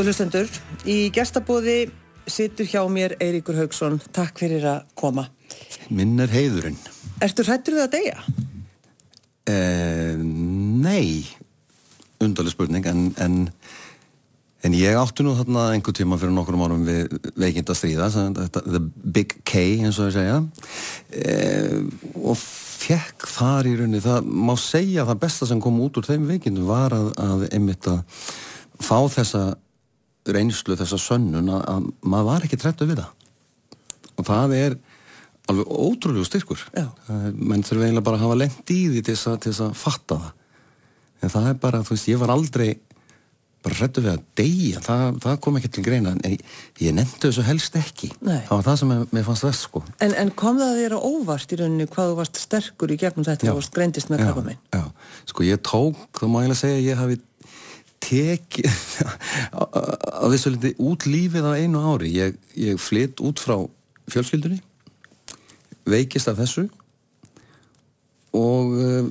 Góðu hlustendur, í gestabóði situr hjá mér Eiríkur Haugsson. Takk fyrir að koma. Minn er heiðurinn. Ertu hrættur við að deyja? Eh, nei, undarlega spurning, en, en, en ég áttu nú þarna einhver tíma fyrir nokkur árum við veikind að stríða, þetta, the big K eins og ég segja, eh, og fekk þar í rauninni, það má segja að það besta sem kom út úr þeim veikindum var að, að einmitt að fá þessa reynslu, þessa sönnun að, að maður var ekki trættu við það. Og það er alveg ótrúlegu styrkur. Menn þurfa eiginlega bara að hafa lengt í því til þess að fatta það. En það er bara, þú veist, ég var aldrei bara hrettu við að deyja. Það, það kom ekki til greina en ég, ég nefndi þessu helst ekki. Nei. það var það sem ég, mér fannst þess sko. En, en kom það þér á óvart í rauninni hvað þú varst sterkur í gegnum þetta og greindist með krabba minn? Já, sko ég tók, þá má ég að segja ég hafi tekið á þessu liti út lífið á einu ári ég, ég flytt út frá fjölskyldunni veikist af þessu og uh,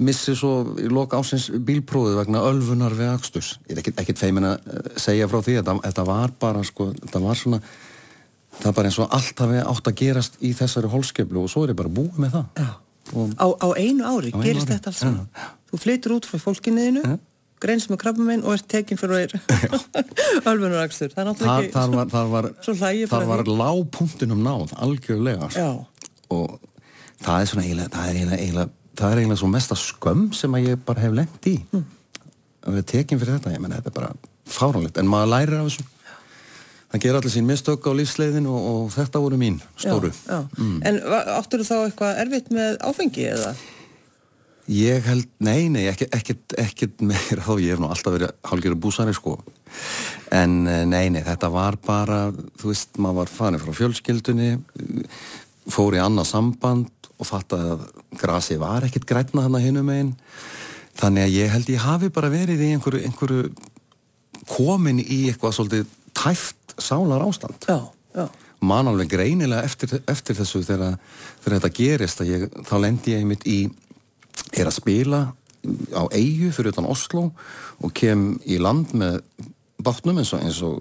missi svo í loka ásins bílprófið vegna ölfunar við axtus ég er ekkert, ekkert feimin að eh, segja frá því þetta, þetta var bara sko, þetta var svona það er bara eins og allt hafi átt að gerast í þessari holskeflu og svo er ég bara búið með það Já. Á, á einu ári Á einu gerist ári. þetta alls saman. Þú flyttur út frá fólkinniðinu, Já. Greinst með krabba minn og ert tekinn fyrir ölfunarakstur. Það er náttúrulega ekki þar var, þar var, svo hlægi þar var lágpunktinum náð algjörlega. Já, og það er svona eiginlega það er eiginlega, eiginlega, það er eiginlega svo mesta skömm sem að ég bara hef lengt í mm. að við tekjum fyrir þetta ég menna þetta er bara fáránlegt en maður lærir af þessu það ger allir sín mistök á lífsleiðin og, og þetta voru mín stóru já, já. En áttur þú þá eitthvað erfitt með áfengi eða? Ég held, nei, nei, ekkert, meira þá, ég hef nú alltaf verið hálfgerður búsari, sko. En eh, nei, nei, þetta var bara, þú veist, maður var farin frá fjölskyldunni, fór í annað samband og fattaði að grasi var ekkert grætna hann að hinum einn. Þannig að ég held ég hafi bara verið í einhverju, einhverju komin í eitthvað svolítið tæft sálar ástand. Já, já. Man alveg greinilega eftir, eftir þessu þegar, þegar þetta gerist að ég, þá lendi ég mitt í er að spila á eigu fyrir utan Oslo og kem í land með bátnum eins og, eins og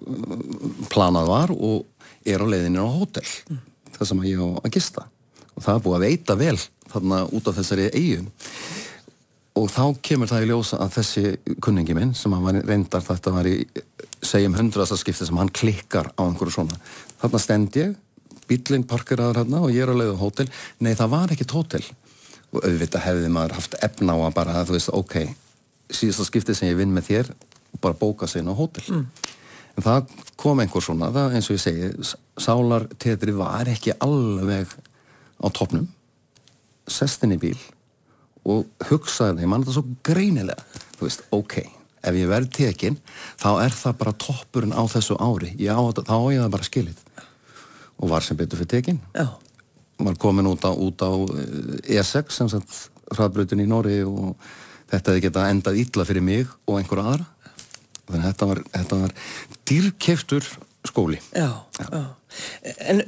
planað var og er á leiðinu á hótel mm. það sem ég á að gista. Og það er búið að veita vel þarna út af þessari eigu og þá kemur það í ljósa að þessi kunningi minn sem hann var reyndar þetta var í segjum hundraðarskipti sem hann klikkar á einhverju svona. Þarna stend ég, bílinn parkeraður hérna og ég er á leiðu á hótel. Nei það var ekkit hótel og auðvitað hefði maður haft efna á að bara, þú veist, ok síðasta skiptið sem ég vinn með þér bara bóka sig inn á hótel. Mm. en það kom einhver svona, það eins og ég segi sálartetri var ekki alveg á topnum sestin í bíl og hugsaði þeim, mann þetta svo greinilega þú veist, ok, ef ég verð tekinn þá er það bara toppurinn á þessu ári, já, þá á ég það bara skilið. Og var sem betur fyrir tekinn. Já var komin út á, út á E6 sem sagt hraðbröðin í Nóri og þetta hefði getað endað illa fyrir mig og einhverja aðra þannig að þetta var, þetta var dýrkeftur skóli já, já. Já. En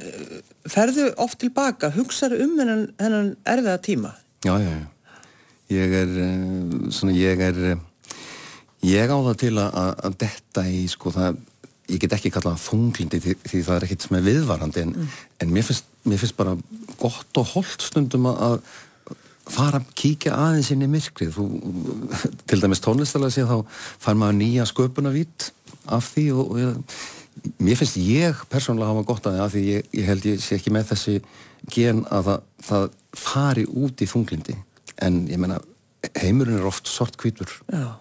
ferðu oft tilbaka, hugsaðu um hennan, hennan erfiða tíma? Já, já, já ég er svona, ég er ég á það til að, að detta í sko það ég get ekki kallað þunglindi því, því það er ekkert sem er viðvarandi en, mm. en mér, finnst, mér finnst bara gott og holdt stundum að fara að kíkja aðeins inn í myrkrið. Þú, til dæmis tónlistalega sé þá fær maður nýja sköpunavít af því og, og ég, mér finnst ég persónulega hafa gott að það því ég, ég held ég sé ekki með þessi gen að það, það fari út í þunglindi en ég menna heimurinn er oft sort kvítur Já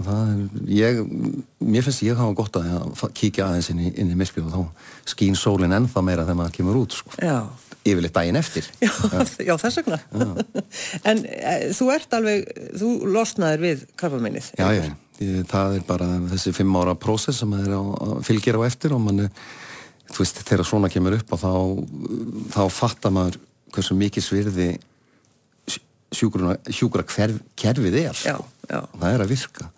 og það er, ég, mér finnst ég hafa gott að kíkja aðeins inn í, inn í myrkrið og þá skín sólinn ennþá meira þegar maður kemur út sko. yfirleitt daginn eftir. Já, já þess vegna. En e, þú ert alveg, þú losnaðir við krabbaminnið Já, já, ég, það er bara þessi fimm ára prósess sem maður á, fylgir á eftir og mann þú veist, þegar svona kemur upp og þá, þá fattar maður hversu mikið svirði sjúkura, sjúkura hverf, kerfið er já, já. það er að virka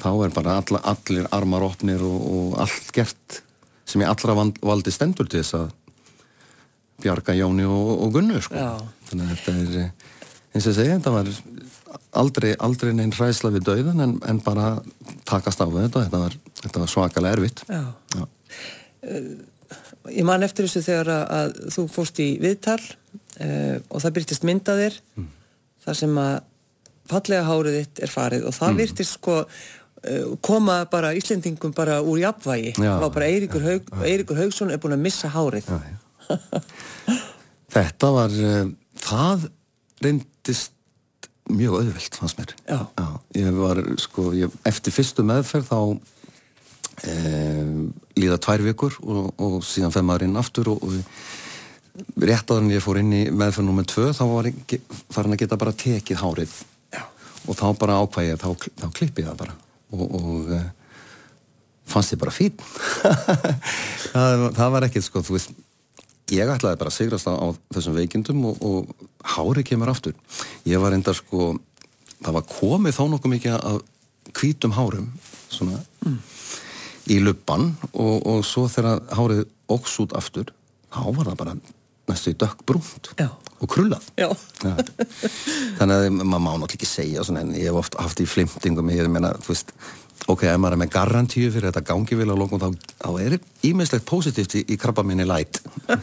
þá er bara all, allir armar opnir og, og allt gert sem ég allra valdi stendur til þess að bjarga Jóni og, og Gunnu sko. þannig að þetta er eins og segi, þetta var aldrei, aldrei neinn hræsla við dauðan en, en bara takast á þetta þetta var, þetta var svakalega erfitt Já. Já. Uh, ég man eftir þessu þegar að, að þú fóst í viðtal uh, og það byrtist myndaðir mm. Þar sem að fallega hárið þitt er farið og það mm. byrtist sko uh, koma bara Íslendingum bara úr jafnvægi Já. það var bara Eiríkur, Haug, Eiríkur Haugsson er búin að missa hárið Þetta var það reyndist mjög auðvilt fannst mér Já. Já, ég var sko ég, eftir fyrstu meðferð þá e, líða tvær vikur og, og síðan fem maður inn aftur og, og rétt aðan ég fór inn í meðferð nummið tvö þá var farin að geta bara tekið hárið Já. og þá bara ákvæði þá, þá klippi ég það bara og, og e, fannst ég bara fín það, það var ekkert sko veist ég ætlaði bara að sigrast á, þessum veikindum og, og hári kemur aftur ég var enda sko það var komið þá nokkuð mikið að kvítum hárum svona mm. í luppan og, og svo þegar hárið óks út aftur þá var það bara næstu dökk brúnt Já. og krullað Já. Já. þannig að maður má náttúrulega ekki segja svona, en ég hef oft haft í flimtingum ég meina, þú veist ok, ef maður er með garantíu fyrir þetta gangi vilja á lókum, þá, þá er ímiðslegt positíft í, í krabba minni læt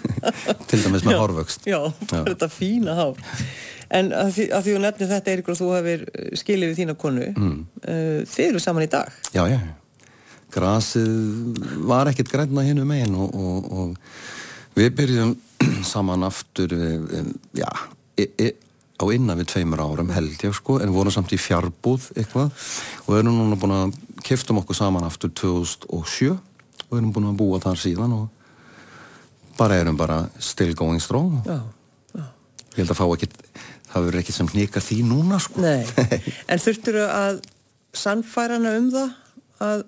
til dæmis með hárvöxt Já, já. þetta fína hár En að því, að því þú nefnir þetta, Eiríkur, og þú hefur skilið við þína konu mm. uh, Þið eru saman í dag Já, já, grasið var ekkert græna hinn um einn og, og, og við byrjum saman aftur við, já, e, e, á innan við tveimur árum held ég sko en vorum samt í fjárbúð eitthvað. Og erum núna búin að keftum okkur saman aftur 2007 og erum búin að búa þar síðan og bara erum bara still going strong. Já, já. ég held að fá ekki það verður ekki sem nýka því núna sko. Nei, en þurftur að sannfæra hana um það að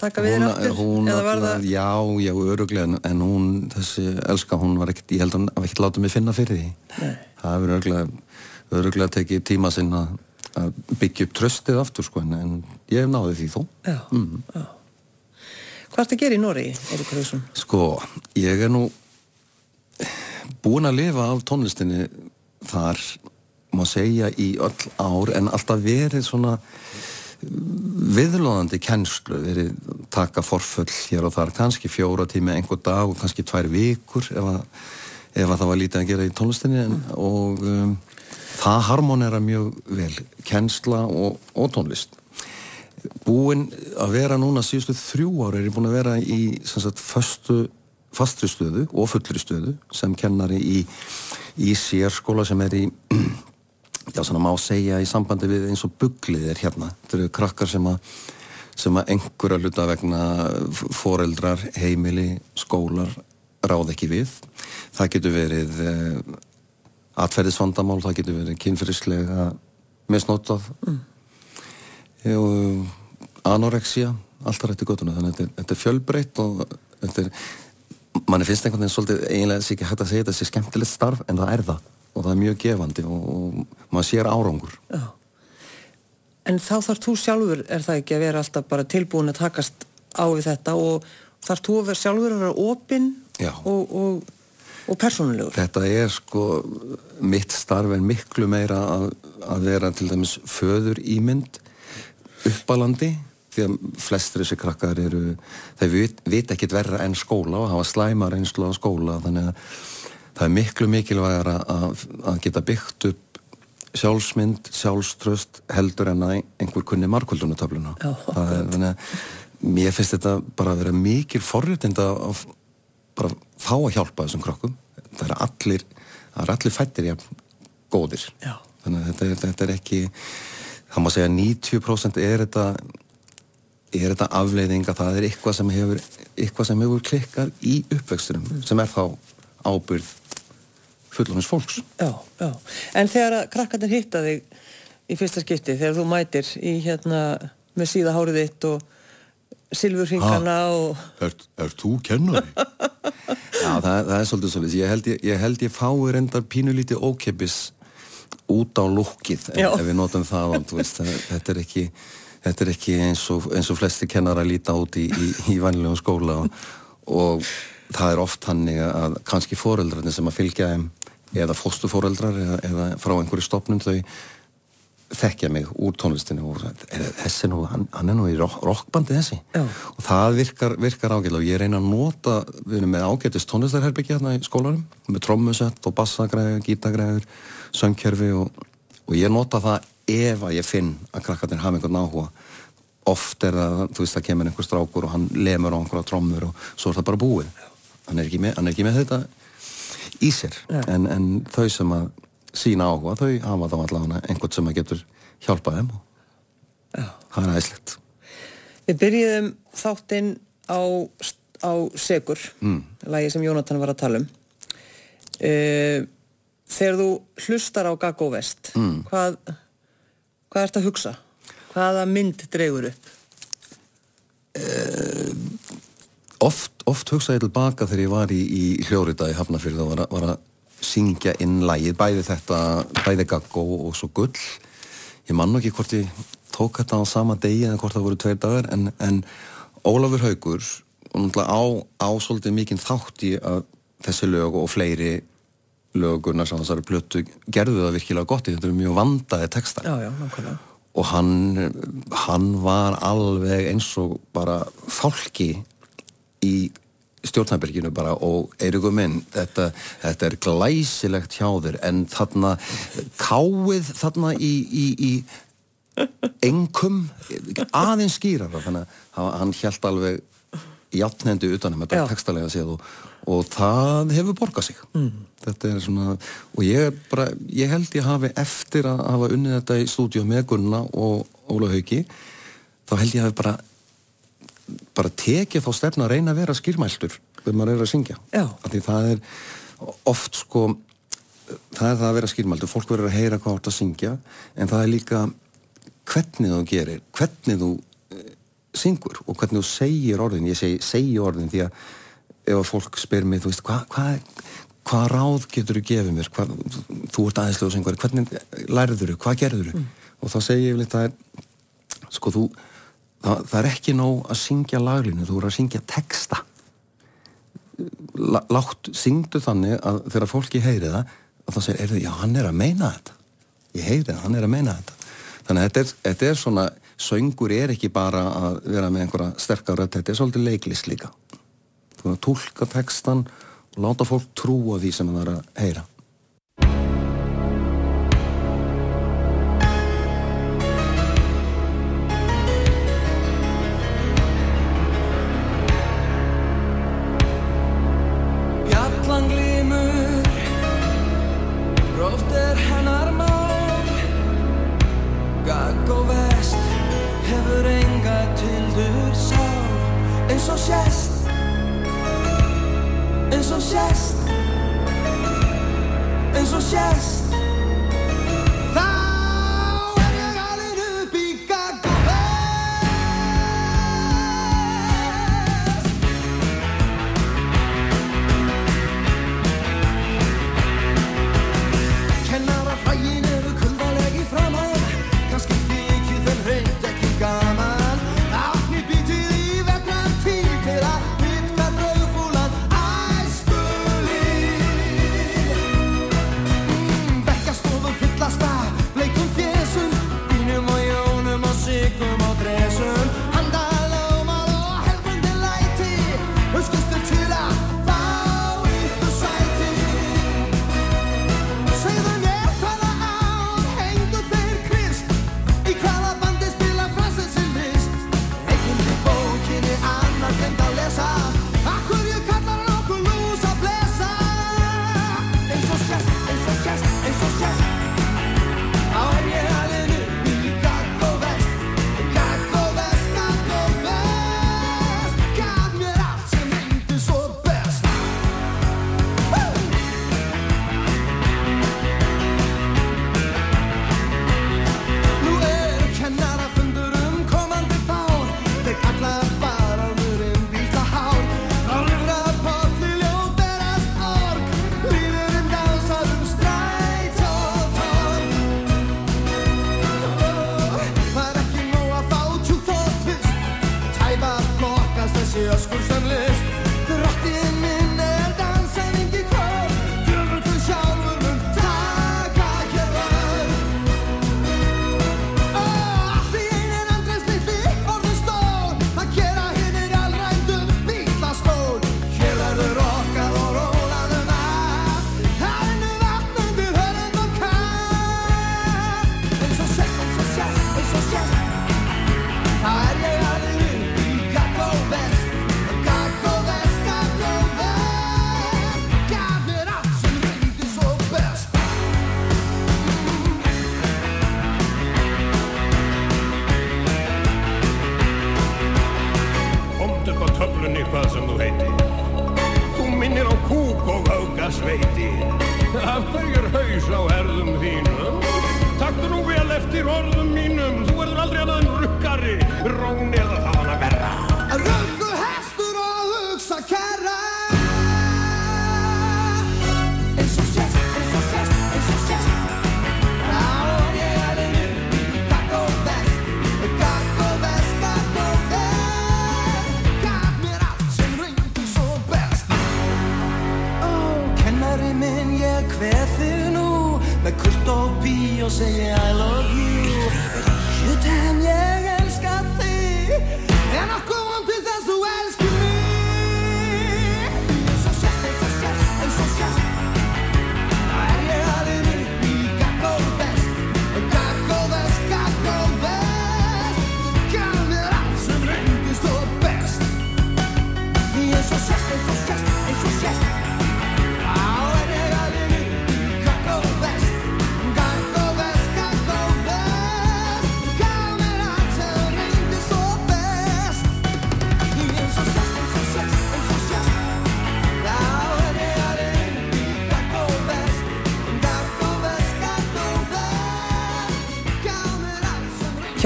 taka við þér aftur? Hún, það... Já, já, öruglega en hún, þessi elska, hún var ekkert ég held að hún var ekkert látað mig finna fyrir því Nei. það verður öruglega öruglega tekið tíma sinna að byggja upp tröstið aftur sko en ég hef náðið því þó Já, mm. já Hvað er þetta að gera í Nóri, Eirik Hauðsson? Sko, ég er nú búin að lifa af tónlistinni þar má segja í öll ár en alltaf verið svona viðlóðandi kennslu verið taka forföll hér og þar kannski fjóra tími einhver dag og kannski tvær vikur ef að, ef að það var lítið að gera í tónlistinni en, og um, það harmonera mjög vel kennsla og, og tónlist. Búinn að vera núna síðustu þrjú ári er ég búinn að vera í sagt, föstu, fastri stöðu og fullri stöðu sem kennari í, í sérskóla sem er í já, svona má segja í sambandi við eins og buglið er hérna. Þetta eru krakkar sem að, sem að einhverja hluta vegna foreldrar, heimili, skólar ráð ekki við. Það getur verið eh, atferðisvandamál, það getur verið kynferðislega misnótað mm. og anorexia, allt það rætti göttuna. Þannig að þetta, er fjölbreytt og þetta er, manni finnst einhvern veginn svolítið eiginlega þess ekki hægt að segja þetta sé skemmtilegt starf en það er það og það er mjög gefandi og, og maður sér árangur. Já. En þá þarf þú sjálfur er það ekki að vera alltaf bara tilbúin að takast á við þetta og þarf þú að vera sjálfur að vera opinn og, og, og persónulegur? Þetta er sko mitt starf en miklu meira að, að vera til dæmis föður ímynd uppalandi því að flestur þessi krakkar eru þeir vit, vit ekkit verra enn skóla og hafa slæmar einslu á skóla þannig að það er miklu mikilvægar að, að geta byggt upp sjálfsmynd, sjálfströst heldur en að einhver kunni markvöldunatöfluna þannig að mér finnst þetta bara að vera mikil forréttind að bara fá að hjálpa þessum krokkum það er allir, er allir fættir jafn góðir. Já. þannig að þetta, þetta er ekki það má segja 90% er þetta er þetta afleiðinga það er eitthvað sem hefur, eitthvað sem hefur klikkað í uppvexturum sem er þá ábyrð fullonins fólks. Já, já. En þegar að krakkarnir hitta þig í fyrsta skipti, þegar þú mætir í hérna með síðahárið þitt og silfurringana og... Er, er þú kennari? já, það, það er svolítið svolítið. Ég held ég, ég, held ég fái reyndar pínulítið ókeppis út á lukkið ef, ef við notum það, veist, þetta er ekki, þetta er ekki eins, og, eins og flesti kennar að líta út í, í, í vanlegum skóla og, og það er oft hannig að kannski foreldrarnir sem að fylgja þeim eða fóstufóreldrar eða, eða frá einhverju stopnum þau þekkja mig úr tónlistinu og þessi nú, hann, hann er nú í rockbandi þessi. Já. og það virkar, virkar ágætlega. Og ég reyna að nota við erum með ágætist tónlistarherbyggja hérna í skólarum með trommusett og bassagræður, gítagræður söngkerfi og, og ég nota það ef að ég finn að krakkarnir hafa einhvern áhuga. Oft er það, þú veist, það kemur einhver strákur og hann lemur á einhverja trommur og svo er það bara búið. Hann er ekki með, er ekki með þetta í sér en, en þau sem að sína áhuga, þau hafa þá allavega einhvern sem að getur hjálpað þeim og það er æslegt Við byrjuðum þáttinn á, á Segur mm. lagi sem Jónatan var að tala um uh, Þegar þú hlustar á Gaggo Vest mm. hvað hvað ert að hugsa? Hvaða mynd dregur upp? Uh, oft, oft hugsa ég tilbaka þegar ég var í, í hljóriða í Hafnarfjörðu og var, var að syngja inn lægið, bæði þetta bæði Gaggo og svo Gull. Ég mann ekki hvort ég tók þetta á sama degi eða hvort það voru tveir dagar en, en Ólafur Haugur á, á svolítið mikinn þátt í að þessi lög og fleiri lögurna sem þessari blötu gerðu það virkilega gott, þetta eru mjög vandaði textar. Já, já, og hann hann var alveg eins og bara fálki í stjórnæberginu bara og Eirikur minn, þetta, þetta er glæsilegt hjá þér en þarna káið þarna í, í, í engum aðeins skýrar þannig að hann held alveg játnendi utanum þetta Já. textalega séð og, og það hefur borgað sig mm. þetta er svona og ég, bara, ég held ég hafi eftir að hafa unnið þetta í stúdíu með Gunna og Óla Hauki þá held ég hafi bara bara tekið þá stefna að reyna að vera skýrmæltur þegar maður er að syngja. Því það er oft sko það er það að vera skýrmæltur fólk verður að heyra hvað átt að syngja en það er líka hvernig þú gerir hvernig þú uh, syngur og hvernig þú segir orðin. Ég segi, segi orðin því að ef að fólk spyr mig, þú veist, hvað hva, hva ráð getur þú gefið mér? Hva, þú ert aðeinslega syngur, hvernig lærður þú, hvað gerður þú mm. og þá segi ég vel þetta sko þú það, það er ekki nóg að syngja laglinu, þú eru að syngja texta. Látt syngdu þannig að þegar fólki heyri það að það segir, já hann er að meina þetta. Ég heyri það, hann er að meina þetta. Þannig að þetta er, þetta er svona söngur er ekki bara að vera með einhverja sterkar rödd, þetta er svolítið leiklist líka. Þú veist að tólka textan og láta fólk trúa því sem það er að heyra enthousiast, enthousiast.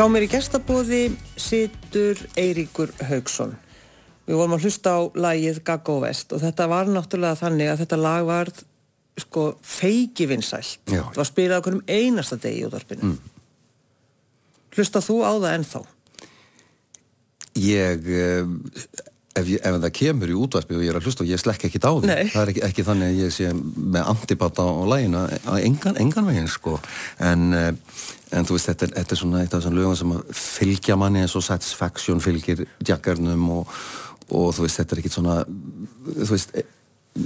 Hjá mér í gestabóði situr Eiríkur Haugsson. Við vorum að hlusta á lagið Gaggo Vest og þetta var náttúrulega þannig að þetta lag var sko feiki vinsælt. Já. Það var spilað okkur um einasta degi í útvarpinu. Mm. Hlusta þú á það ennþá? Ég, eh, ef, ég, ef það kemur í útvarpi og ég er að hlusta og ég slekk ekki á því, Nei. það er ekki, ekki þannig að ég sé með antipata á lægina engan, engan veginn sko, en, eh, en þú veist, þetta er, þetta er svona eitt af þessum lögum sem að fylgja manni eins og Satisfaction fylgir Jackarnum og, og þú veist, þetta er ekkit svona, þú veist,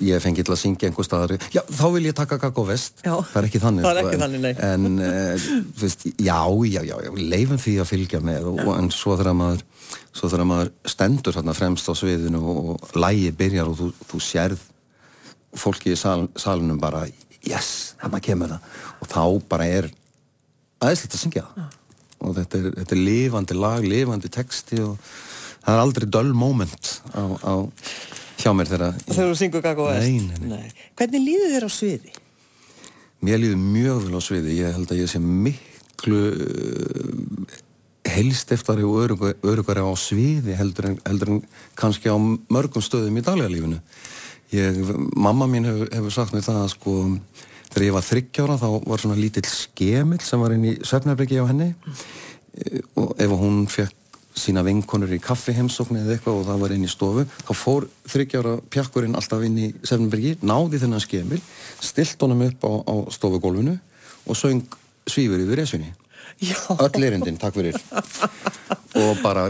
ég fengi til að syngja einhver staðar, já, þá vil ég taka Gaggo Vest, Já. það er ekki þannig er sko, ekki en- þannig, en þú veist, já, já, já, já leifum því að fylgja með og, en svo þegar maður svo þegar maður stendur þarna fremst á sviðinu og, lægi byrjar og þú, þú sérð fólki í sal, salunum bara yes, þarna kemur það. Og þá bara er aðeinslegt að syngja. Það og þetta er, þetta er lifandi lag, lifandi texti og það er aldrei döl moment á, á hjá mér þegar Þegar þú syngur Gaggo Vest? Nei, nei, nei. Hvernig líður þér á sviði? Mér líður mjög vel á sviði, ég held að ég sé miklu uh, heilstiftari og örugari, á sviði heldur en, heldur en kannski á mörgum stöðum í daglega Ég, mamma mín hefur, hefur sagt mér það að sko, þegar ég var þryggjára þá var svona lítill skemill sem var inn í Svefnarbyggi á henni Eh, og ef hún fekk sína vinkonur í kaffiheimsókn eða eitthvað og það var inn í stofu þá fór þryggjára pjakkurinn alltaf inn í Sefnbergi, náði þennan skemil stilt honum upp á, á stofugólfinu og söng svífur yfir resunni Já. öll erindin, takk fyrir. Og bara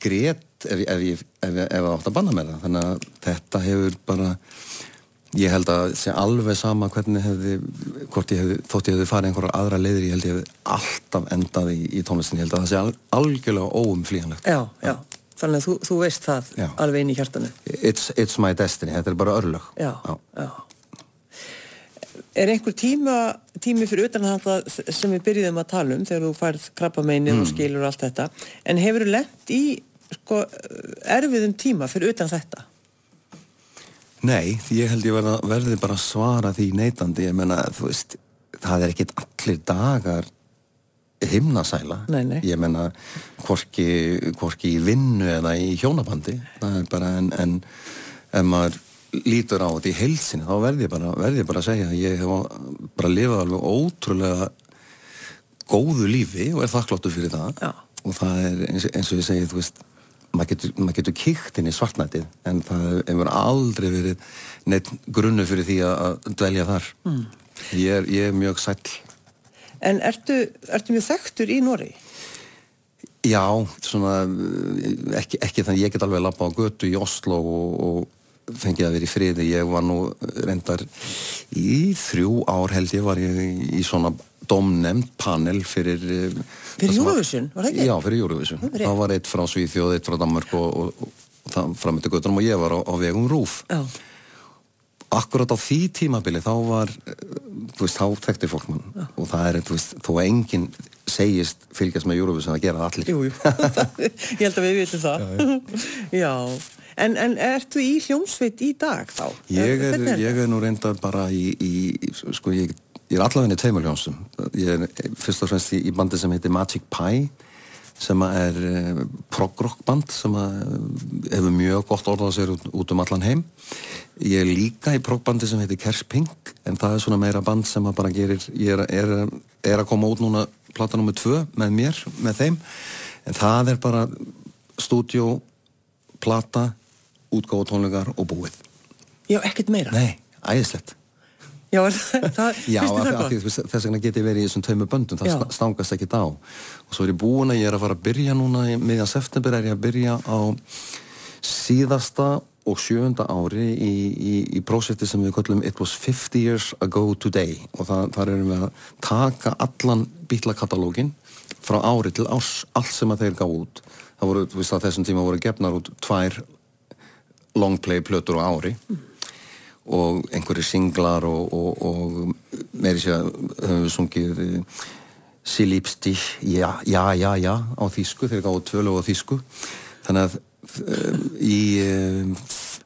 grét ef, ef, ef, ef, það átt að banna með það. Þannig að þetta hefur bara ég held að sé alveg sama hvernig hefði, hvort ég hefði þótt ég hefði farið einhverjar aðra leiðir, ég held ég hefði alltaf endað í, í tónlistin, ég held að það sé al, algjörlega óumflýjanlegt Já, já. Þannig að þú, þú veist það Já. alveg inn í hjartanu. it's, it's my destiny, þetta er bara örlög Já, já. Er einhver tíma, tími fyrir utan þetta sem við byrjuðum að tala um þegar þú færð krabbameinið Mm. og skilur og allt þetta en hefur þú lent í sko, erfiðum tíma fyrir utan þetta? Nei, því ég held ég verða, verði bara að svara því neitandi, ég menna, þú veist, það er ekkit allir dagar himnasæla. Nei, nei. Ég menna, hvorki, hvorki í vinnu eða í hjónabandi, það er bara, en, en ef maður lítur á þetta í heilsinni, þá verði ég bara, verði ég bara að segja að ég hef bara lifað alveg ótrúlega góðu lífi og er þakkláttur fyrir það. Já. Og það er eins, eins og ég segi, þú veist, maður getur, getur kíkt inn í svartnættið en það hefur aldrei verið neitt grunnu fyrir því að, dvelja þar mm. ég, er, ég er mjög sæll En ertu, ertu mjög þekktur í Nóri? já, svona ekki, ekki þannig, ég get alveg lappa á götu í Oslo og, og fengið að vera í friði, ég var nú reyndar í þrjú ár held ég var ég í svona domnemnd panel fyrir eh, Fyrir Eurovision, var það ekki? Já, fyrir Eurovision. Það er var eitt frá Svíþjóð, eitt frá Danmark og, og, og, og það framöndi göttunum og ég var á, á vegum Rúf. Já. Akkurat á því tímabili þá var, eh, þú veist, þá þekkti fólk mann og það er, þú veist, þó að enginn segist fylgjast með Eurovision að gera allir. Jú, jú. Ég held að við vitum það. Já, En, en ertu í hljómsveit í dag þá? Ég er, Hvernig ég er nú reyndar bara í, í sko ég, ég er allavega í tveimur hljónsum. Ég er fyrst og fremst í, í bandi sem heitir Magic Pie sem er uh, prog-rock band sem eh, hefur mjög gott orðað sér út, út um allan heim. Ég er líka í prog-bandi sem heitir Kers Pink en það er svona meira band sem að bara gerir, ég er, er, er að koma út núna plata nummer tvö með mér, með þeim en það er bara stúdjó, plata, útgáfa tónleikar og búið. Já, ekkert meira. Nei, æðislegt. Já, það, Já, því, þess vegna get ég verið í þessum tveimur böndum, það Já. sta- stangast ekkit á. Og svo er ég búin að ég er að fara að byrja núna í miðjan september er ég að byrja á síðasta og sjöunda ári í, í, í prósetti sem við kallum It was 50 years ago today og það, þar erum við að taka allan bílakatalógin frá ári til árs, allt sem að þeir gá út. Það voru, þú veist að þessum tíma voru gefnar út tvær longplay plötur á ári og einhverju singlar og, og, og meiri sér höfum við sungið eh, Silipsti, já, já, já, já á þýsku, þeir gáðu tvölu á þýsku. Þannig að um, í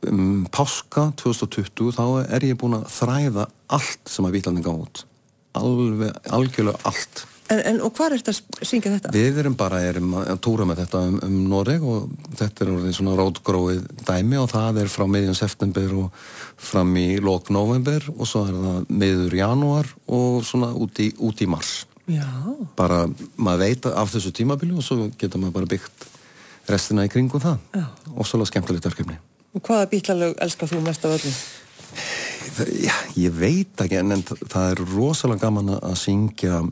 um, páska 2020 þá er ég búin að þræða allt sem að Vítlandi gáðu út. Alveg, algjörlega allt En, en og hvað er þetta að syngja þetta? Við erum bara erum að túra með þetta um, um Noreg og þetta er orðið svona rótgróið dæmi og það er frá miðjum september og fram í lok november og svo er það miður janúar og svona út í, út í mars. Já, Bara maður veit af þessu tímabili og svo getur maður bara byggt restina í kringum það. Já. Og svolítið skemmtilegt verkefni. og hvaða bítlalög elskar þú mest af öllum? Það- Já, ég veit ekki en, en það- er rosalega gaman að syngja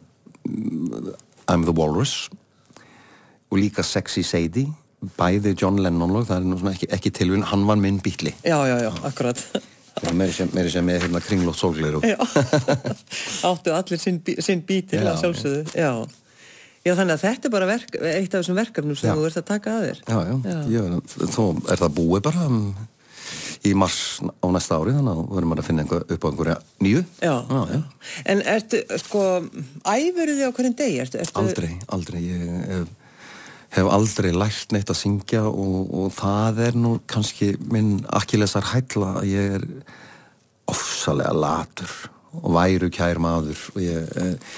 I'm the Walrus og líka Sexy Sadie bæði John Lennon lög, það er nú svona ekki, ekki tilvinn, hann var minn bítli Já, já, já, akkurat. sem, meiri sem með hérna kringlótt Já, áttu allir sinn, sinn bíti Já, að sjálfsögðu. Já. já, þannig að þetta er bara verk, eitt af þessum verkefnum sem Já. þú ert að taka að þér. já, já, þó er það búið bara um, í mars á næsta ári þannig að verðum að finna upp á einhverja nýju Já, já, já. En ertu, sko, æfuru þið á hverjum degi? Ertu, ertu, Aldrei, aldrei. Ég hef, hef aldrei lært neitt að syngja og, og það er nú kannski minn akkilesar hætla að ég er ofsalega latur og væru kær maður og ég eh,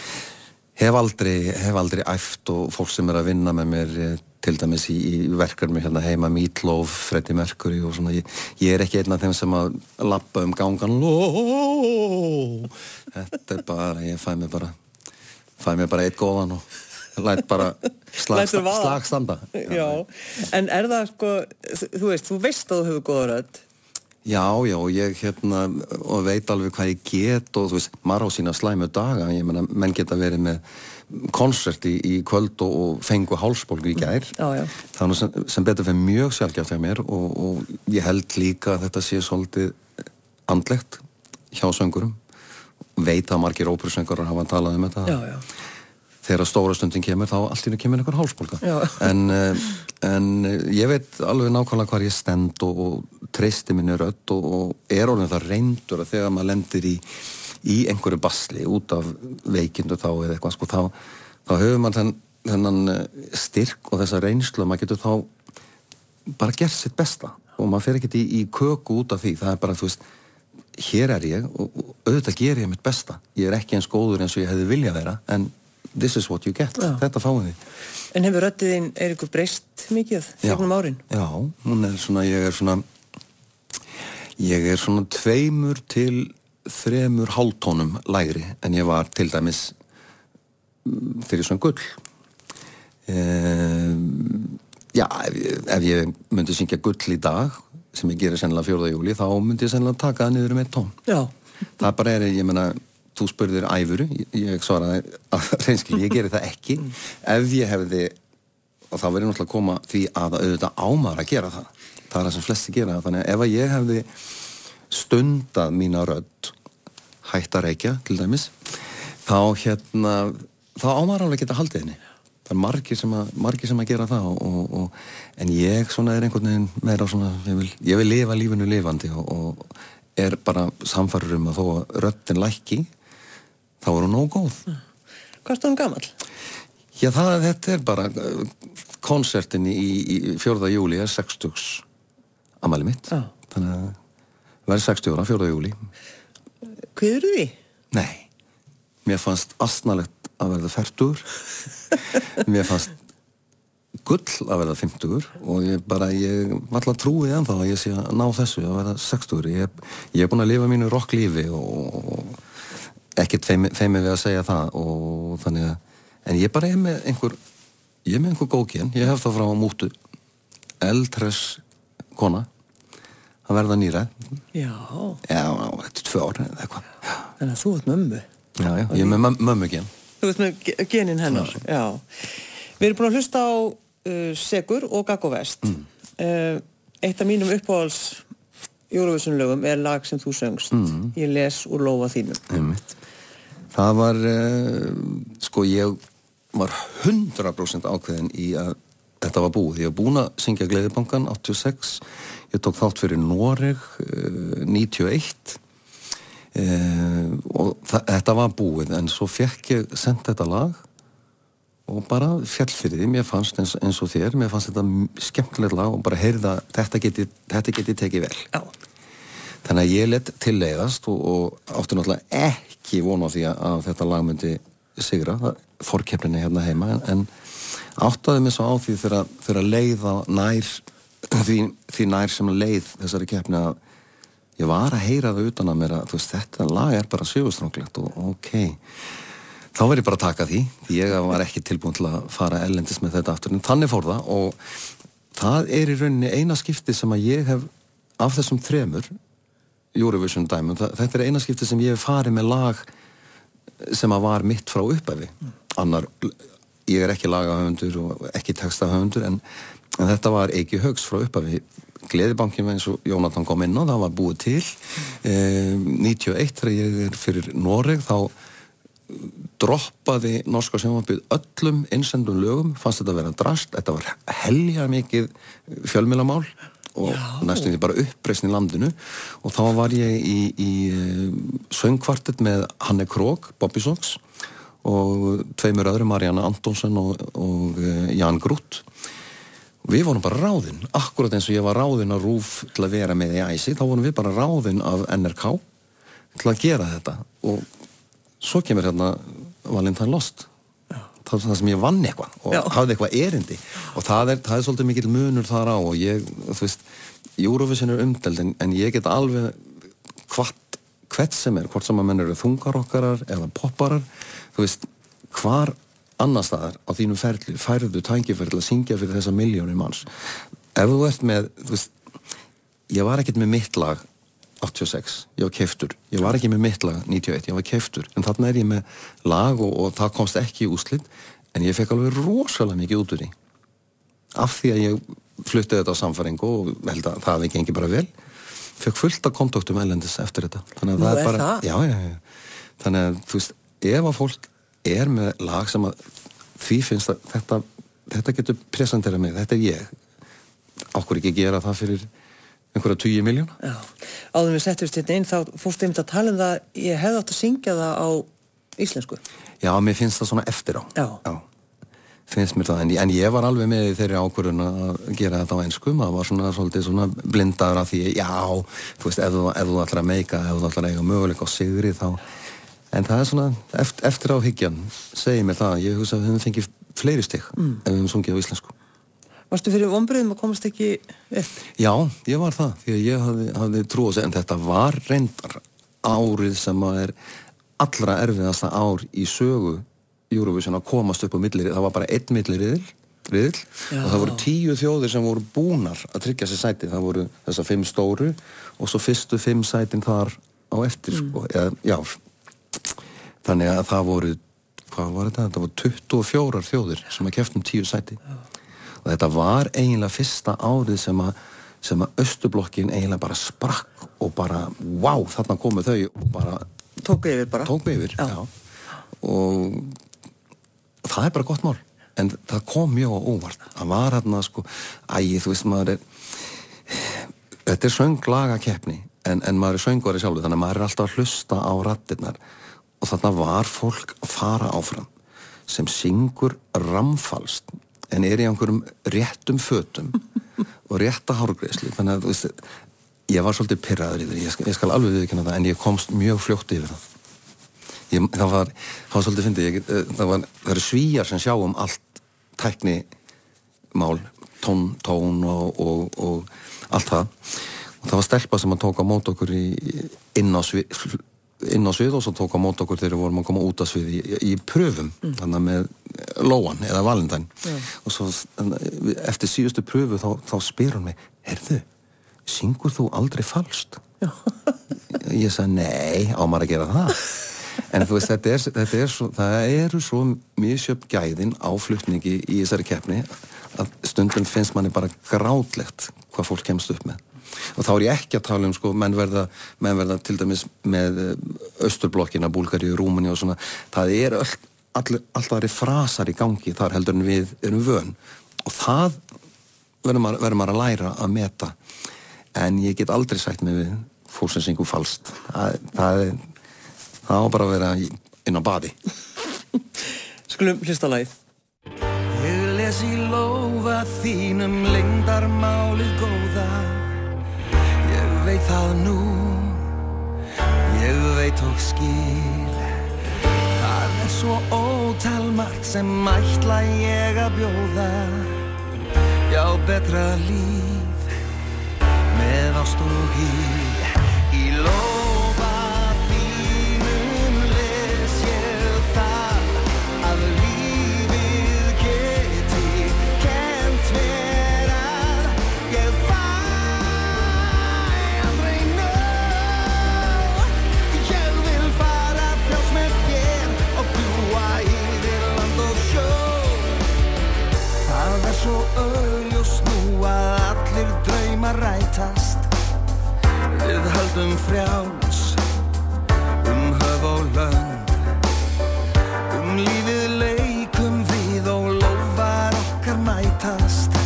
hef aldrei, hef aldrei æft og fólk sem er að vinna með mér eh, til dæmis í, í verkefni hérna heima Meatloaf, Freddie Mercury og svona. Ég, ég er ekki einn af þeim sem að lappa um gangan. Ló! Þetta er bara, ég fæ mér bara fæ mér bara eitt góðan og læt bara slag, Lætur vaða. slag standa. Já, en er það sko, þú veist, þú veist að þú hefur góða rödd. Já, já, ég hérna og veit alveg hvað ég get og þú veist, maður á sína slæmu daga. Ég meina, menn geta verið með konsert í, í kvöld og, og fengu hálsbólgu í gær. Er nú sem, sem betur fyrir mjög sjálfgjátt hjá mér og, og ég held líka að þetta sé svolítið andlegt hjá söngurum veit að margir óperusöngurar hafa talað um þetta. Já, já. þegar stóra stundin kemur þá allt í henni kemur einhver hálsbólga. Já. en, eh, en eh, ég veit alveg nákvæmlega hvar ég stend og, og treysti minni rödd og, og er orðin það reyndur að þegar maður lendir í, í einhverju basli út af veikindu þá eða eitthvað sko, þá, þá höfum maður þenn, þennan eh, styrk og þessa reynslu að maður getur þá bara gert sitt besta og maður fer ekkert í, í köku út af því. Það er bara, þú veist, hér er ég og, og auðvitað ger ég mitt besta. Ég er ekki eins góður eins og ég hefði viljað vera en this is what you get, Já. þetta fáum við En hefur röddiðin, er ykkur breyst mikið þegnum árin? Já, hún er svona, ég er svona ég er svona tveimur til þremur hálftónum lægri en ég var til dæmis mm, þegar ég svona gull um, Já, ef, ef ég myndi syngja gull í dag sem ég gerir sennilega 4. júli þá myndi ég sennilega taka það niður um eitt tón Já. það bara er, ég meina þú spurðir æfuru, ég, svaraði að reynskil, ég geri það ekki ef ég hefði og þá verður náttúrulega að koma því að auðvitað ámar að gera það það er það sem flesti gera þannig að ef ég hefði stundað mína rödd hætt að reykja til dæmis þá hérna þá ámar alveg geta haldið henni það er margir sem að, margir sem að gera það og, og, en ég svona er einhvern veginn meira svona, ég vil, ég vil lifa lífinu lifandi og, og er bara samfarur um að þó að röddin lækki þá er hún nóg góð Hvað er hún gamall? Já, það, þetta er bara konsertin í, í 4. júli er 60 amali mitt Já. þannig að verði 60 ára, 4. júli Hviður því? Nei, mér fannst astnalegt að verða færtur mér fannst gull að verða 50 og ég bara, ég alltaf trúið ennþá að ég sé að ná þessu að verða 60 ég, ég er búin að lifa mínu rocklífi og, og ekkert feimið feimi við að segja það og þannig að, en ég bara er með einhver, ég er með einhver góðkinn ég hef það frá mútu eldres kona að verða nýra Já, já, þetta er tvö ár eða eitthvað já, þannig að þú ert mömmu. já, já, ég er með möm- mömmu gen Þú ert með ge- genin hennar, já. Við erum búin að hlusta á uh, Segur og Gaggo Vest. Mm. Uh, eitt af mínum uppáhalds Eurovision lögum er lag sem þú söngst. Mm. Ég les úr lófa þínum. Einmitt. Það var, uh, sko ég var 100% ákveðin í að þetta var búið. Ég var búin að syngja Gleðibankan 86, ég tók þátt fyrir Noreg uh, 91 uh, og þa- þetta var búið en svo fekk ég sendt þetta lag og bara fjall fyrir því, mér fannst eins, eins og þér, mér fannst þetta skemmtilegt lag og bara heyrða þetta geti, þetta geti tekið vel. Já. Þannig að ég lett tilleiðast og, og átti náttúrulega ekki vona því að, að þetta lag myndi sigra, fórkeppninni hérna heima, en, en áttaði mig svo á því þegar, þegar leiða nær, því, því nær sem leið þessari keppni að ég var að heyra það utan að mér að veist, þetta lag er bara sjöfustranglegt og ok, þá verð ég bara að taka því, því ég var ekki tilbúin til að fara ellendis með þetta aftur, en þannig fór það og það er í rauninni eina skipti sem að ég hef af þessum þremur Eurovision dæmum, þetta er eina skipti sem ég hef farið með lag sem að var mitt frá uppæfi annar, ég er ekki lagahöfundur og ekki textahöfundur en, en þetta var Eiki Haugs frá uppæfi Gleðibankin eins og Jónatan kom inn á það var búið til. Eh, 91 þegar ég er fyrir Noreg þá droppaði norska sjónvarpið öllum innsendum lögum, fannst þetta að vera drast, þetta var helja mikið fjölmilamál og næstum því bara uppreisn í landinu. Og þá var ég í, í söngkvartet með Hanne Krog, Bobby Socks og tveimur öðrum, Marianne Antonsson og, og eh, Jan Grút við vorum bara ráðinn akkurat eins og ég var ráðinn að rúf til að vera með í æsi, þá vorum við bara ráðinn af NRK til að gera þetta. Og svo kemur hérna Valentine Lost. Það, það sem ég vann eitthvað og Já. hafði eitthvað erindi. Og það er, það er svolítið mikill munur þar á og ég, þú veist, Eurovision er umdeld en, en ég get alveg hvort, hvert sem er hvort sem að menn eru þungarokkarar eða popparar þú veist, hvar annar staðar á þínu ferli færðu tækifæri til að syngja fyrir þessa miljónir manns. Ef þú ert með, þú veist ég var ekkert með mitt lag 86, ég var keiftur ég var ekki með mitt lag 91, ég var keiftur en þarna er ég með lag og, og það komst ekki í úslit en ég fekk alveg rosalega mikið út úr því. Af því að ég fluttið þetta á samfæringu og held að það hafi gengið bara vel fekk fullt af kontaktum ellendis eftir þetta. Þannig að Nú það er bara það? Já, já, já. þannig að þú veist, ef að fólk er með lag sem að því finnst að þetta, þetta getur presentera mig, þetta er ég. Okkur ekki gera það fyrir einhverja 20 miljóna Já, áður við settumst hérna inn þá fórstu einmitt að tala um það ég hefði átt að syngja það á íslensku. Já, mér finnst það svona eftir á. Já. finnst mér það, en, en ég var alveg með þeirri ákvörðun að gera þetta á einsku maður var svona svolítið svona blindaður af því já, þú veist, ef þú, ætlar að meika ef þú ætlar að eiga möguleika á sigri þá en það er svona, eftir, eftir á hyggjan segir mér það, ég hugsa að við höfum fengið fleiri stig mm. ef við höfum sungið á íslensku Varstu fyrir vonbröðum að komast ekki upp? Já, ég var það, því að ég hafði, hafði trú á sig, en þetta var reyndar árið sem að er allra erfiðasta ár í sögu Eurovision að komast upp á millirið, það var bara einn milliriðil riðil, Já. og það voru tíu þjóðir sem voru búnar að tryggja sér sæti það voru þessar fimm stóru og svo fyrstu fimm sætin þar á eftir sko, eða, já þannig að það voru hvað var þetta, þetta voru 24 þjóðir sem að keftum tíu sæti. Og þetta var eiginlega fyrsta árið sem að sem að Östublokkin eiginlega bara sprakk og bara, wow, þarna komu þau og bara Tók yfir bara. Tók yfir Já. já. og það er bara gott mál. En það kom mjög óvart. Það var hérna sko, ægi, þú veist maður er þetta er sönglaga keppni en, en maður er söngvari sjálfur þannig að maður er alltaf að hlusta á rattirnar og þarna var fólk að fara áfram sem syngur ramfalst en er í einhverjum réttum fötum og rétta hárgreislu þannig að veist, ég var svolítið pyrraður yfir, ég skal, ég skal alveg viðkynna það en ég komst mjög fljótt yfir það. Ég, það var, það var svolítið fyndið. Eh, það, var, það eru svíjar sem sjá um allt tækni mál, tón, tón og, og, og allt það. Og það var stelpa sem að tóka mót okkur í, inn á svið inn á svið og svo tók á mót okkur þegar við vorum að koma út af svið í, í pröfum þannig að með Lóan eða Valentine. Og svo eftir síðustu pröfu þá, þá spyr hún mig Herðu, syngur þú aldrei falskt? ég sagði nei, á maður að gera það. En þú veist, þetta er, þetta er svo, það eru svo misjöfn gæðin á flutningi í þessari keppni að stundum finnst manni bara grátlegt hvað fólk kemst upp með og þá er ég ekki að tala um sko, menn verða, menn verða til dæmis með Östurblokkina, Búlgari, Rúmani og svona, það er öll, all, alltaf aðri frasar í gangi þar heldur en við erum vön. Og það verður maður, að læra að meta. En ég get aldrei sagt mig við syngur falskt. Það, það, það á bara að vera inn á baði. Skulum hlista lagið. Ég les í lófa þínum lengdarmálið veit það nú. Ég veit og skil. Það er svo ótalmart sem ætla ég að bjóða. Já, betra líf með ást og hýr Í lófa auðljós nú að allir draumar rætast. Við höldum frjáls um höf og lönd. Um lífið leikum við og lofar okkar mætast.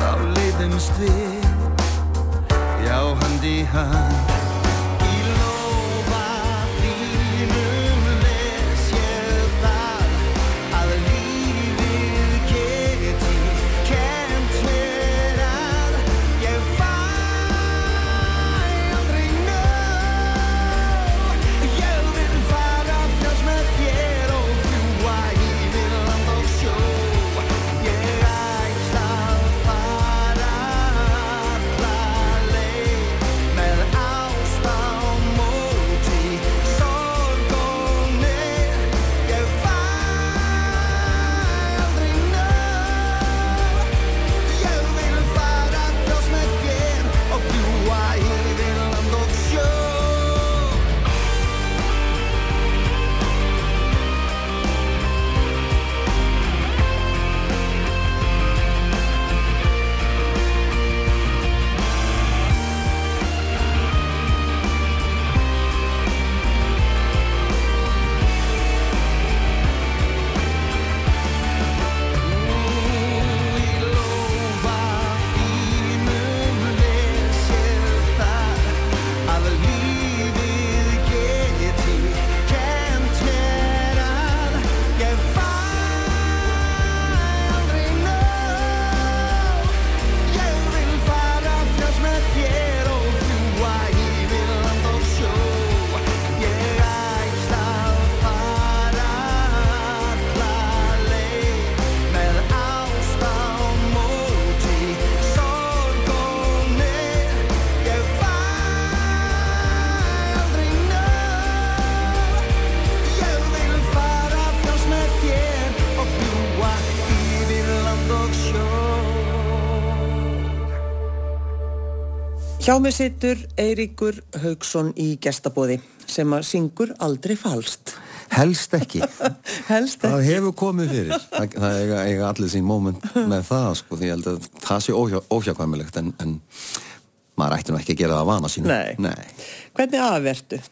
Þá leiðumst við, já hönd í hönd Hjá mig situr Eiríkur Haugsson í gestabóði sem að syngur aldrei falskt. helst ekki Helst það ekki. hefur komið fyrir það, það eiga, eiga allir sín moment með það sko, því ég held að það sé óhjá, óhjákvæmilegt en, en maður ætti nú ekki að gera það að vana sínu Nei. Hvernig aðvertu?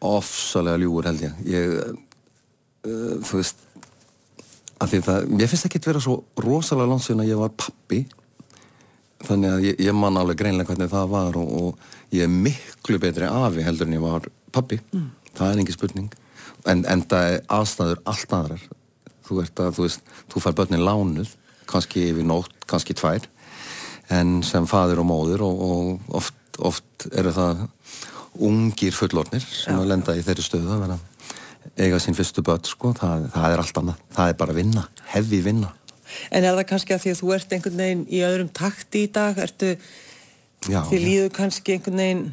ofsalega ljúur held ég ég, uh, þú veist að því það, ég finnst ekki að vera svo rosalega langt síðan að ég var pappi þannig að ég, ég man alveg greinlega hvernig það var og, og ég er miklu betri afi heldur en ég var pappi það er engin spurning. En, en það er aðstæður allt aðrar. Þú að, þú veist, þú fær börnin lánuð kannski yfir nótt, kannski tvær en sem faður og móður og, og oft, oft eru það ungir fullornir sem að lenda í þeirri stöðu að vera eiga sín fyrstu börn, sko, það, það er allt annað. Það er bara vinna, hefði vinna En er það kannski að því að þú ert einhvern veginn í öðrum takti í dag? Ertu, Já, þið líður kannski einhvern veginn,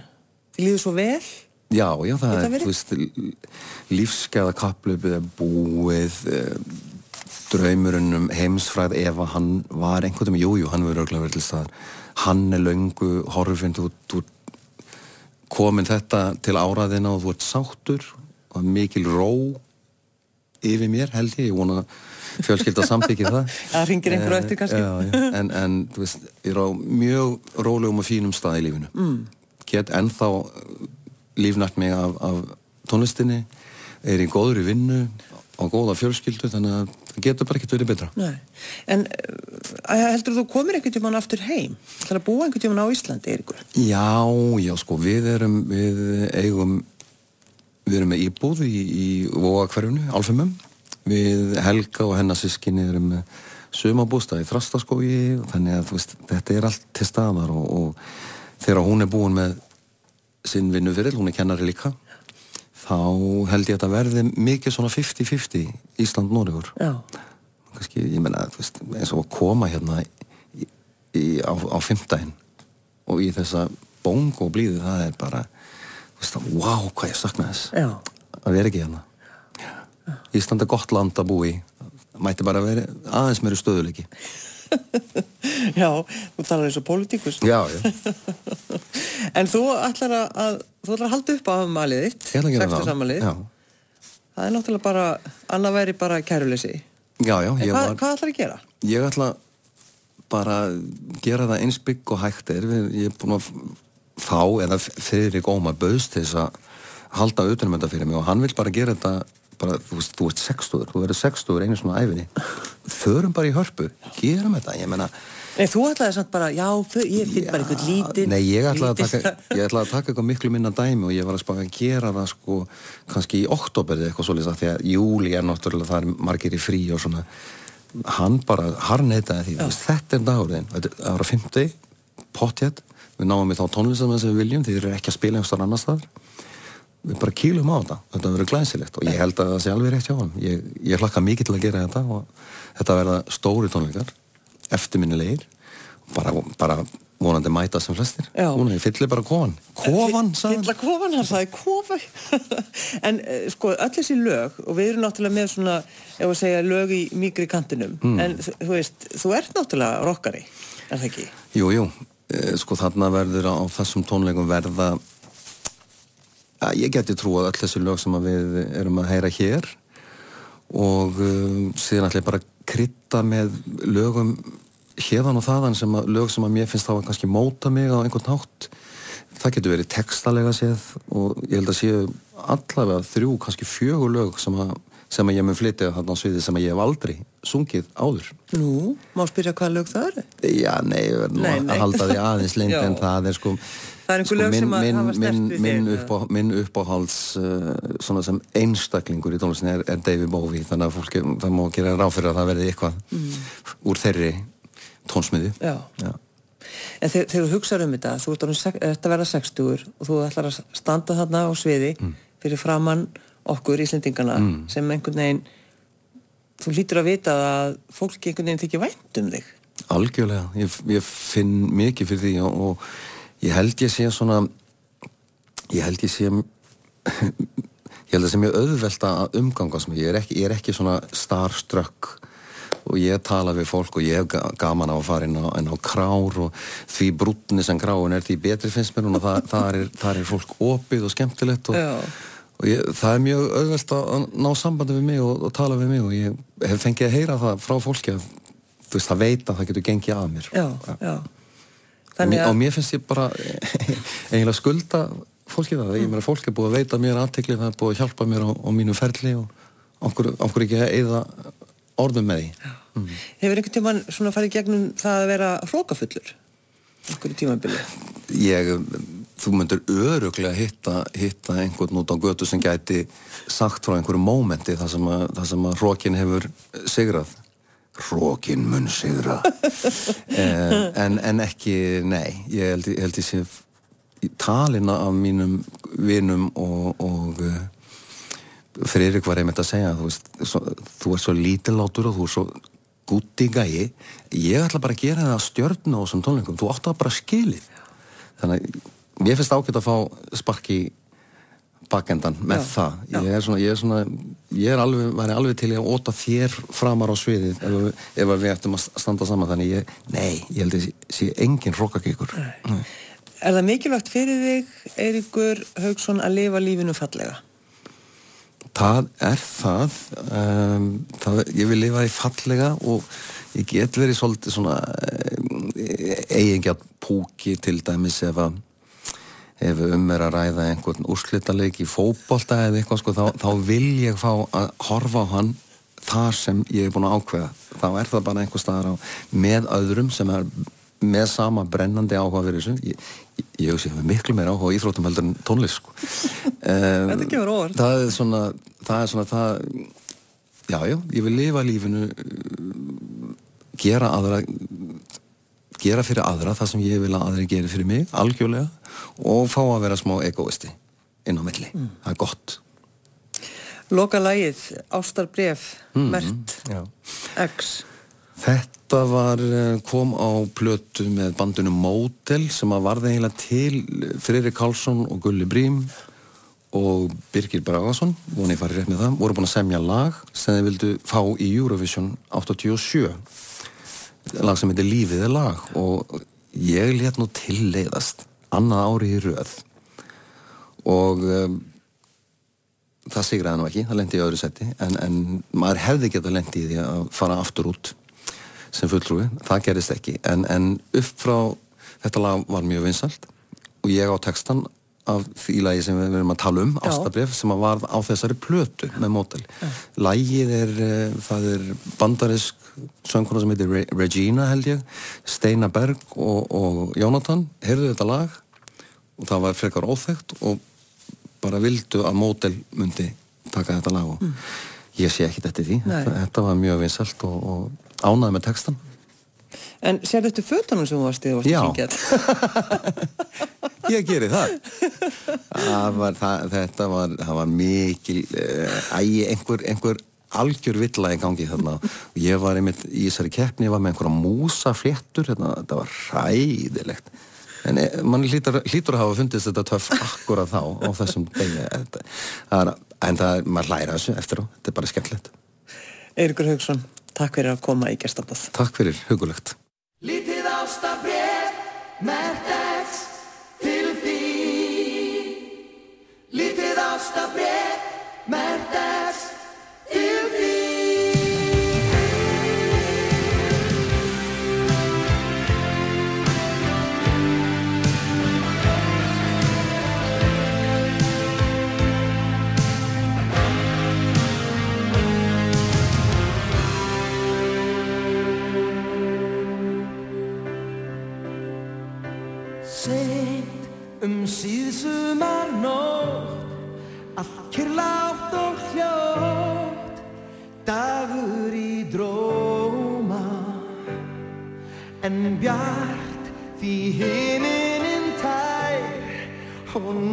þið líður svo vel? Já, já, það er, verið? þú veist, lífsgæða kaplöpið er búið, eh, draumurinn um heimsfræð ef að hann var einhvern veginn, jú, jú, hann verður örgulega verið til staðar. Hann er löngu horfinn, þú, þú komin þetta til áraðina og þú ert sáttur og mikil ró yfir mér held ég, ég vona fjölskylda samþykja það. Það hringir einhver á eftir kannski. Já, já, en, en þú veist, ég er á mjög rólegum og fínum stað í lífinu. Mm. Get ennþá lífnært mig af, af tónlistinni, er í góður í vinnu, á góða fjölskyldu, þannig að það getur bara ekkert verið betra. Nei. En uh, heldur þú komir einhvern tímann aftur heim? Það er að búa einhvern tímann á Íslandi, Eiríkur? Já, já, sko, við erum, við eigum, við erum með íbúð í, í Vóakverfinu, Alfumum. Við Helga og hennar sískinni erum með sumabústað í Þrastaskói og þannig að veist, þetta er allt til staðar og, og þegar hún er búin með sinn vinnufyrirl, hún er kennari líka, þá held ég að þetta verði mikið svona 50-50 Ísland-Noregur Já. kannski, ég menna, veist, eins og að koma hérna í, í, á, á fimmtæðin og í þessa bóng og blíðu, það er bara þú veist, wow, hvað ég sakna þess Já. að vera ekki hérna Ísland er gott land að búi mætti bara vera aðeins meiri stöðuleiki Já, þú talar eins og pólitíkus. já, já, En þú ætlar að, að, þú ætlar að halda upp á afmælið þitt, að gera það. er náttúrulega bara, annað væri bara kæruleysi. já, já En hvað, var, hvað ætlar að gera? ég ætla bara að gera það eins bygg og hægt er. Ég er búin að fá eða Friðrik Ómar bauðst til þess að halda þetta fyrir mig og hann vil bara gera þetta bara, þú veist, þú ert sextuður, þú verður sextuður einu svona æfinni förum bara í hörpu, gerum þetta. Ég menna, Nei, þú ætlaði samt bara, já, ég finn bara einhvern lítinn. nei, ég ætlaði að taka ég ætlaði að taka eitthvað miklu minna dæmi og ég var að spaka að gera það sko kannski í oktober eitthvað svolítið því að júli er náttúrulega það er margir í frí og svona. Hann bara harneitaði því, veist, þetta er dagurinn. Þetta það var að fymti, potjett við náum við þá tónlistamenn sem við viljum því þeir eru ekki að spila einhverstað annars staðar við bara kýlum á þetta, þetta verður glæsilegt og ég held að það sé alveg rétt hjá hann ég, ég hlakka mikið til að gera þetta og þetta verða stóri tónleikar eftirminnilegir bara, bara vonandi mæta sem flestir. Núna, ég fyllir bara kofan. Kofan, sagði hann. Kofan, hann sagði kofa En uh, sko, öll þessi lög og við erum náttúrulega með svona ef að segja lög í mýgri kantinum. Mm. en þú veist, þú ert náttúrulega rockari er það ekki? Jú, jú, eh, sko þarna verður á þessum tónleikum verða að ég geti trú að öll þessi lög sem við erum að heyra hér og um, síðan ætla ég bara að krydda með lögum hérðan og þaðan sem að lög sem að mér finnst þá að kannski móta mig á einhvern hátt það getur verið textalega séð og ég held að séu allavega þrjú, kannski fjögur lög sem að, sem að ég mun flytja þarna á sviði sem að ég hef aldrei sungið áður Nú, má spyrja hvað lög það eru? Já, nei, nú Nei, að nei. halda því aðeins lengt en það er sko Það er einhver sko, lög sem að hafa sterkt minn, við minn, þig, uppá, minn uppáhalds uh, svona sem einstaklingur í tónlistin er, er David Bowie þannig að fólk, það má gera ráð fyrir að það verði eitthvað úr þeirri tónsmiði Já. En þegar, þú hugsaður um þetta, þú ert, að vera 60 og þú ætlar að standa þarna á sviði fyrir framann okkur Íslendingana sem einhvern veginn þú lítur að vita að fólki einhvern veginn þykir vænt um þig. Algjörlega, ég, ég finn mikið fyrir því og, og ég held ég sé svona ég held ég sé ég held að sé mjög auðvelt að umgangast mig, ég er ekki, ég er ekki svona starstruck og ég tala við fólk og ég hef ga- gaman á að fara inn á, inn á krár og því brúnni sem kráin er því betri finnst mér og það, það, er, það er fólk opið og skemmtilegt og, Já. og ég, það er mjög auðvelt að að ná sambandi við mig og, og tala við mig og ég hef fengið að heyra það frá fólki að þú veist, það veit að það getur gengið að mér. Já, já og, mér, og mér finnst ég bara eiginlega skulda fólki það ég meira fólk er búið að veita mér aðtekli það er búið að hjálpa mér á, á mínu ferli og okkur, okkur ekki að eyða orðum með því Hefur einhvern tímann svona farið gegnum það að vera hrókafullur? Einhverju tímabili? ég þú myndir öruglega hitta, hitta einhvern út á götu sem gæti sagt frá einhverju mómenti þar sem að, að hrókin hefur sigrað hrókin mun sigra. Eh, en, en ekki, nei ég held, ég held ég sé talina af mínum vinum og, og uh, Friðrik var einmitt að segja þú, veist, svo, þú ert svo lítillátur og þú ert svo gúti gæi. Ég ætla bara að gera það að stjörna á þessum tónleikum. Þú átt að bara skilið. Þannig að ég finnst ágætt að fá sparki bakendan með Já, það. Ég er svona, ég er svona ég er alveg, væri alveg til að óta þér framar á sviðið ef, ef við ættum að standa saman. Þannig ég, nei, ég held að sé, sé engin rokkakíkur Er það mikilvægt fyrir þig, Eiríkur Haugsson, að lifa lífinu fallega? Það er það, um, það ég vil lifa í fallega og ég get verið svolítið svona um, eigingjart púki til dæmis ef að ef um er að ræða einhvern úrslitaleik í fótbolta eða eitthvað sko, þá, þá vil ég fá að horfa á hann þar sem ég er búin að ákveða þá er það bara einhver staðar á með öðrum sem er með sama brennandi áhuga fyrir þessu ég, ég, hugsi að miklu meira áhuga á íþróttum heldur en tónlist sko. um, Þetta á óvart. það er svona það er svona það já, já, ég vil lifa lífinu gera aðra gera fyrir aðra það sem ég vil að aðri gera fyrir mig, algjörlega og fá að vera smá egoisti inn á milli, það er gott Loka lagið, ástarbref, Mhm. mert, já. X. Þetta var, eh, kom á plötu með bandinu Mótel sem að varði eiginlega til Freyri Karlsson og Gulli Brím og Birgir Bragason voni ég farið rétt með það, voru búin að semja lag sem þeir vildu fá í Eurovision 87 lag sem heitir Lífið er lag og ég let nú tilleiðast annað ári í röð og um, það sigraði nú ekki, það lendi í öðru seti en, en maður hefði geta lendi í því að fara aftur út sem fulltrúi, það gerist ekki en, en upp frá þetta lag var mjög vinsalt og ég á textan af því lagi sem við erum að tala um. Ástabref, sem að var á þessari plötu með mótel. Lagið er uh, það er bandarisk söngkona sem heitir Re Regina held ég Steina Berg og, og Jónatan heyrðu þetta lag og það var frekar óþekkt og bara vildu að mótel myndi taka þetta lag og ég sé ekki þetta því Mm. Nei. þetta, þetta var mjög vinsalt og, og ánaði með textan En sér þetta fötunum sem þú varst í þú varst Já. að syngja þetta? ég geri það, það, var, það þetta var, var mikil uh, ægi einhver, einhver algjör villa í gangi þarna. Og ég var einmitt í þessari keppni ég var með einhverja músafléttur hérna, þetta var hræðilegt. En eh, mann hlýtur, hlýtur að hafa fundist þetta töff akkurat þá á þessum degi. En það er, maður hlæra þessu eftir á, þetta er bara skemmtilegt. Eiríkur Haugsson, takk fyrir að koma í gestabóð. Takk fyrir, hugulegt. Lítið ástabref, mert X til því. Lítið ástabref, mert X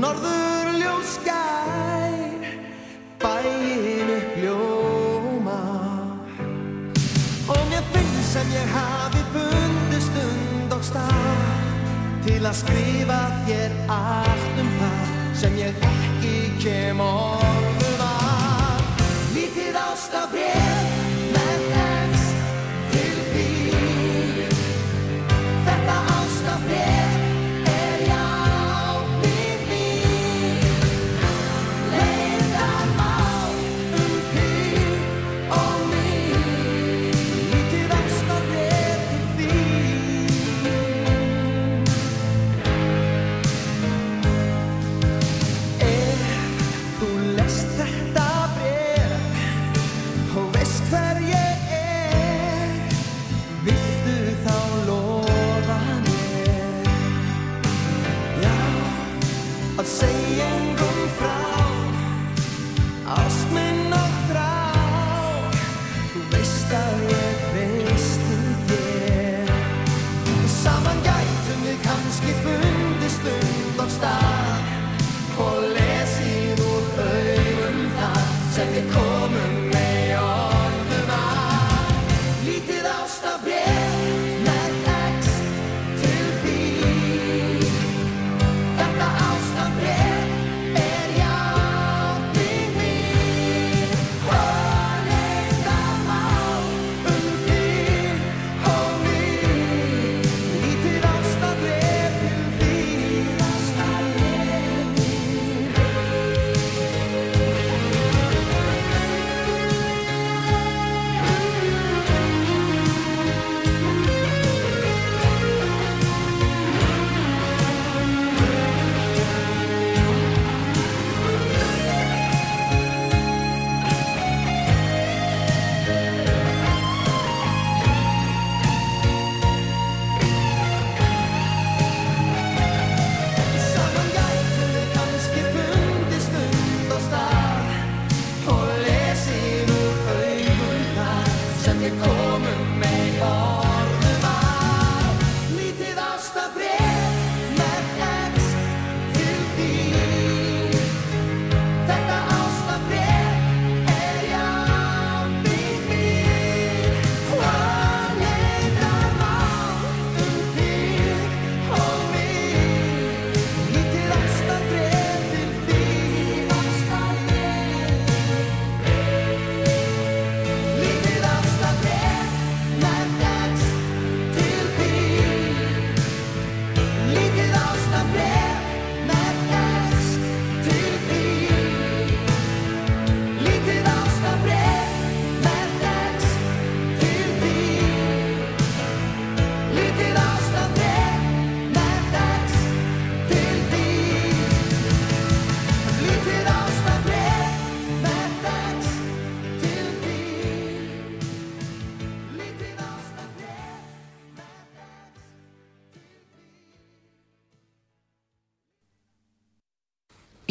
tær Og norður ljós skær Bæin upp ljóma. Og mér finnst sem ég hafi fundið stund og stað Til að skrifa þér allt um það sem ég ekki kem orðum að. Lítið ástabref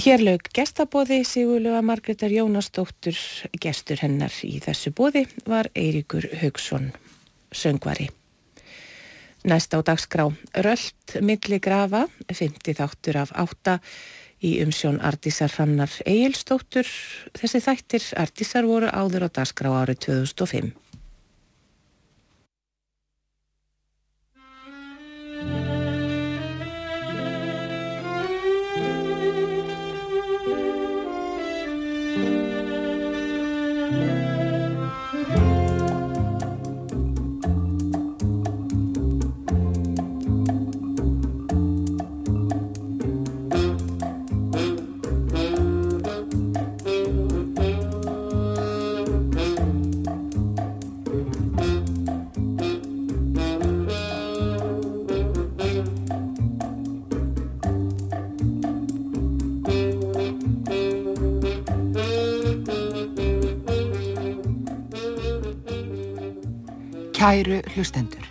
Hér lög gestabóði Sigurlega Margreðar Jónasdóttur gestur hennar í þessu bóði var Eiríkur Haugsson, söngvari. Næst á dagskrá Rölt milli grafa, 50 þáttur af átta í umsjón Ardísar Hrannar Egilstóttur. Þessi þættir Ardísar voru áður á dagskrá árið 2005. Kæru hlustendur.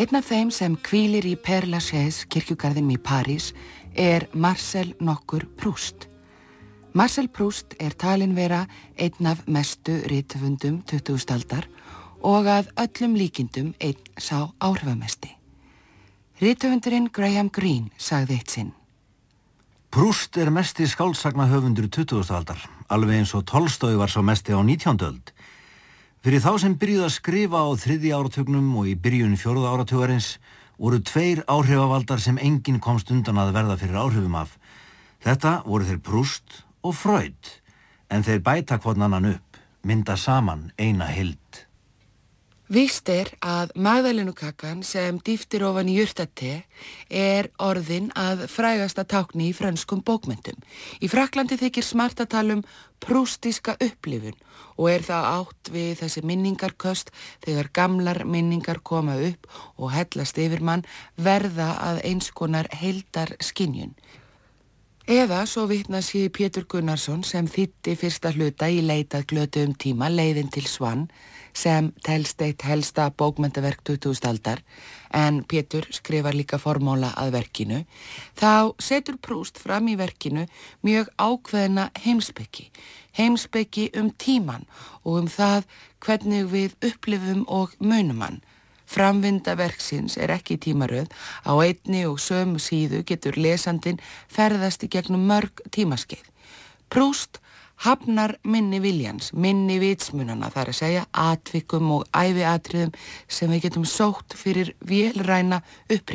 Einn af þeim sem kvílir í Père Lachaise kirkjugarðinum í París er Marcel nokkur Proust. Marcel Proust er talin vera einn af mestu rítvundum 20. aldar og að öllum líkindum einn sá áhrifamesti. Rítvundurinn Graham Greene sagði eitt sinn. Prúst er mesti skáldsagna höfundur 20. aldar, alveg eins og Tolstói var svo mesti á 19. öld. Fyrir þá sem byrjuð að skrifa á þriði áratögnum og í byrjun fjóruða áratugarins voru tveir áhrifavaldar sem enginn komst undan að verða fyrir áhrifum af. Þetta voru þeir Prúst og Freud, en þeir bæta hvern annan upp, mynda saman eina hild. Víst er að magðalunukakan sem dýftir ofan í jurtate er orðin að frægasta tákni í frönskum bókmyndum. Í Fraklandi þykir smart að tala um prústíska upplifun og er það átt við þessi minningarköst þegar gamlar minningar koma upp og hellast yfir mann verða að eins konar heildar skinjun. Eða svo vitna sér Pétur Gunnarsson sem þýtti fyrsta hluta í leitað glötu um tíma leiðin til Svann sem telst eitt helsta bókmyndaverk 2000 aldar en Pétur skrifar líka formóla að verkinu, þá setur Prúst fram í verkinu mjög ákveðina heimsbyggi, heimsbyggi um tíman og um það hvernig við upplifum og munum hann. Framvinda verksins er ekki tímaröð, á einni og sömu síðu getur lesandin ferðast í gegnum mörg tímaskeið. Prúst hafnar minni viljans, minni vitsmunana, það er að segja atvikum og æfiatriðum sem við getum sótt fyrir vélræna upprið.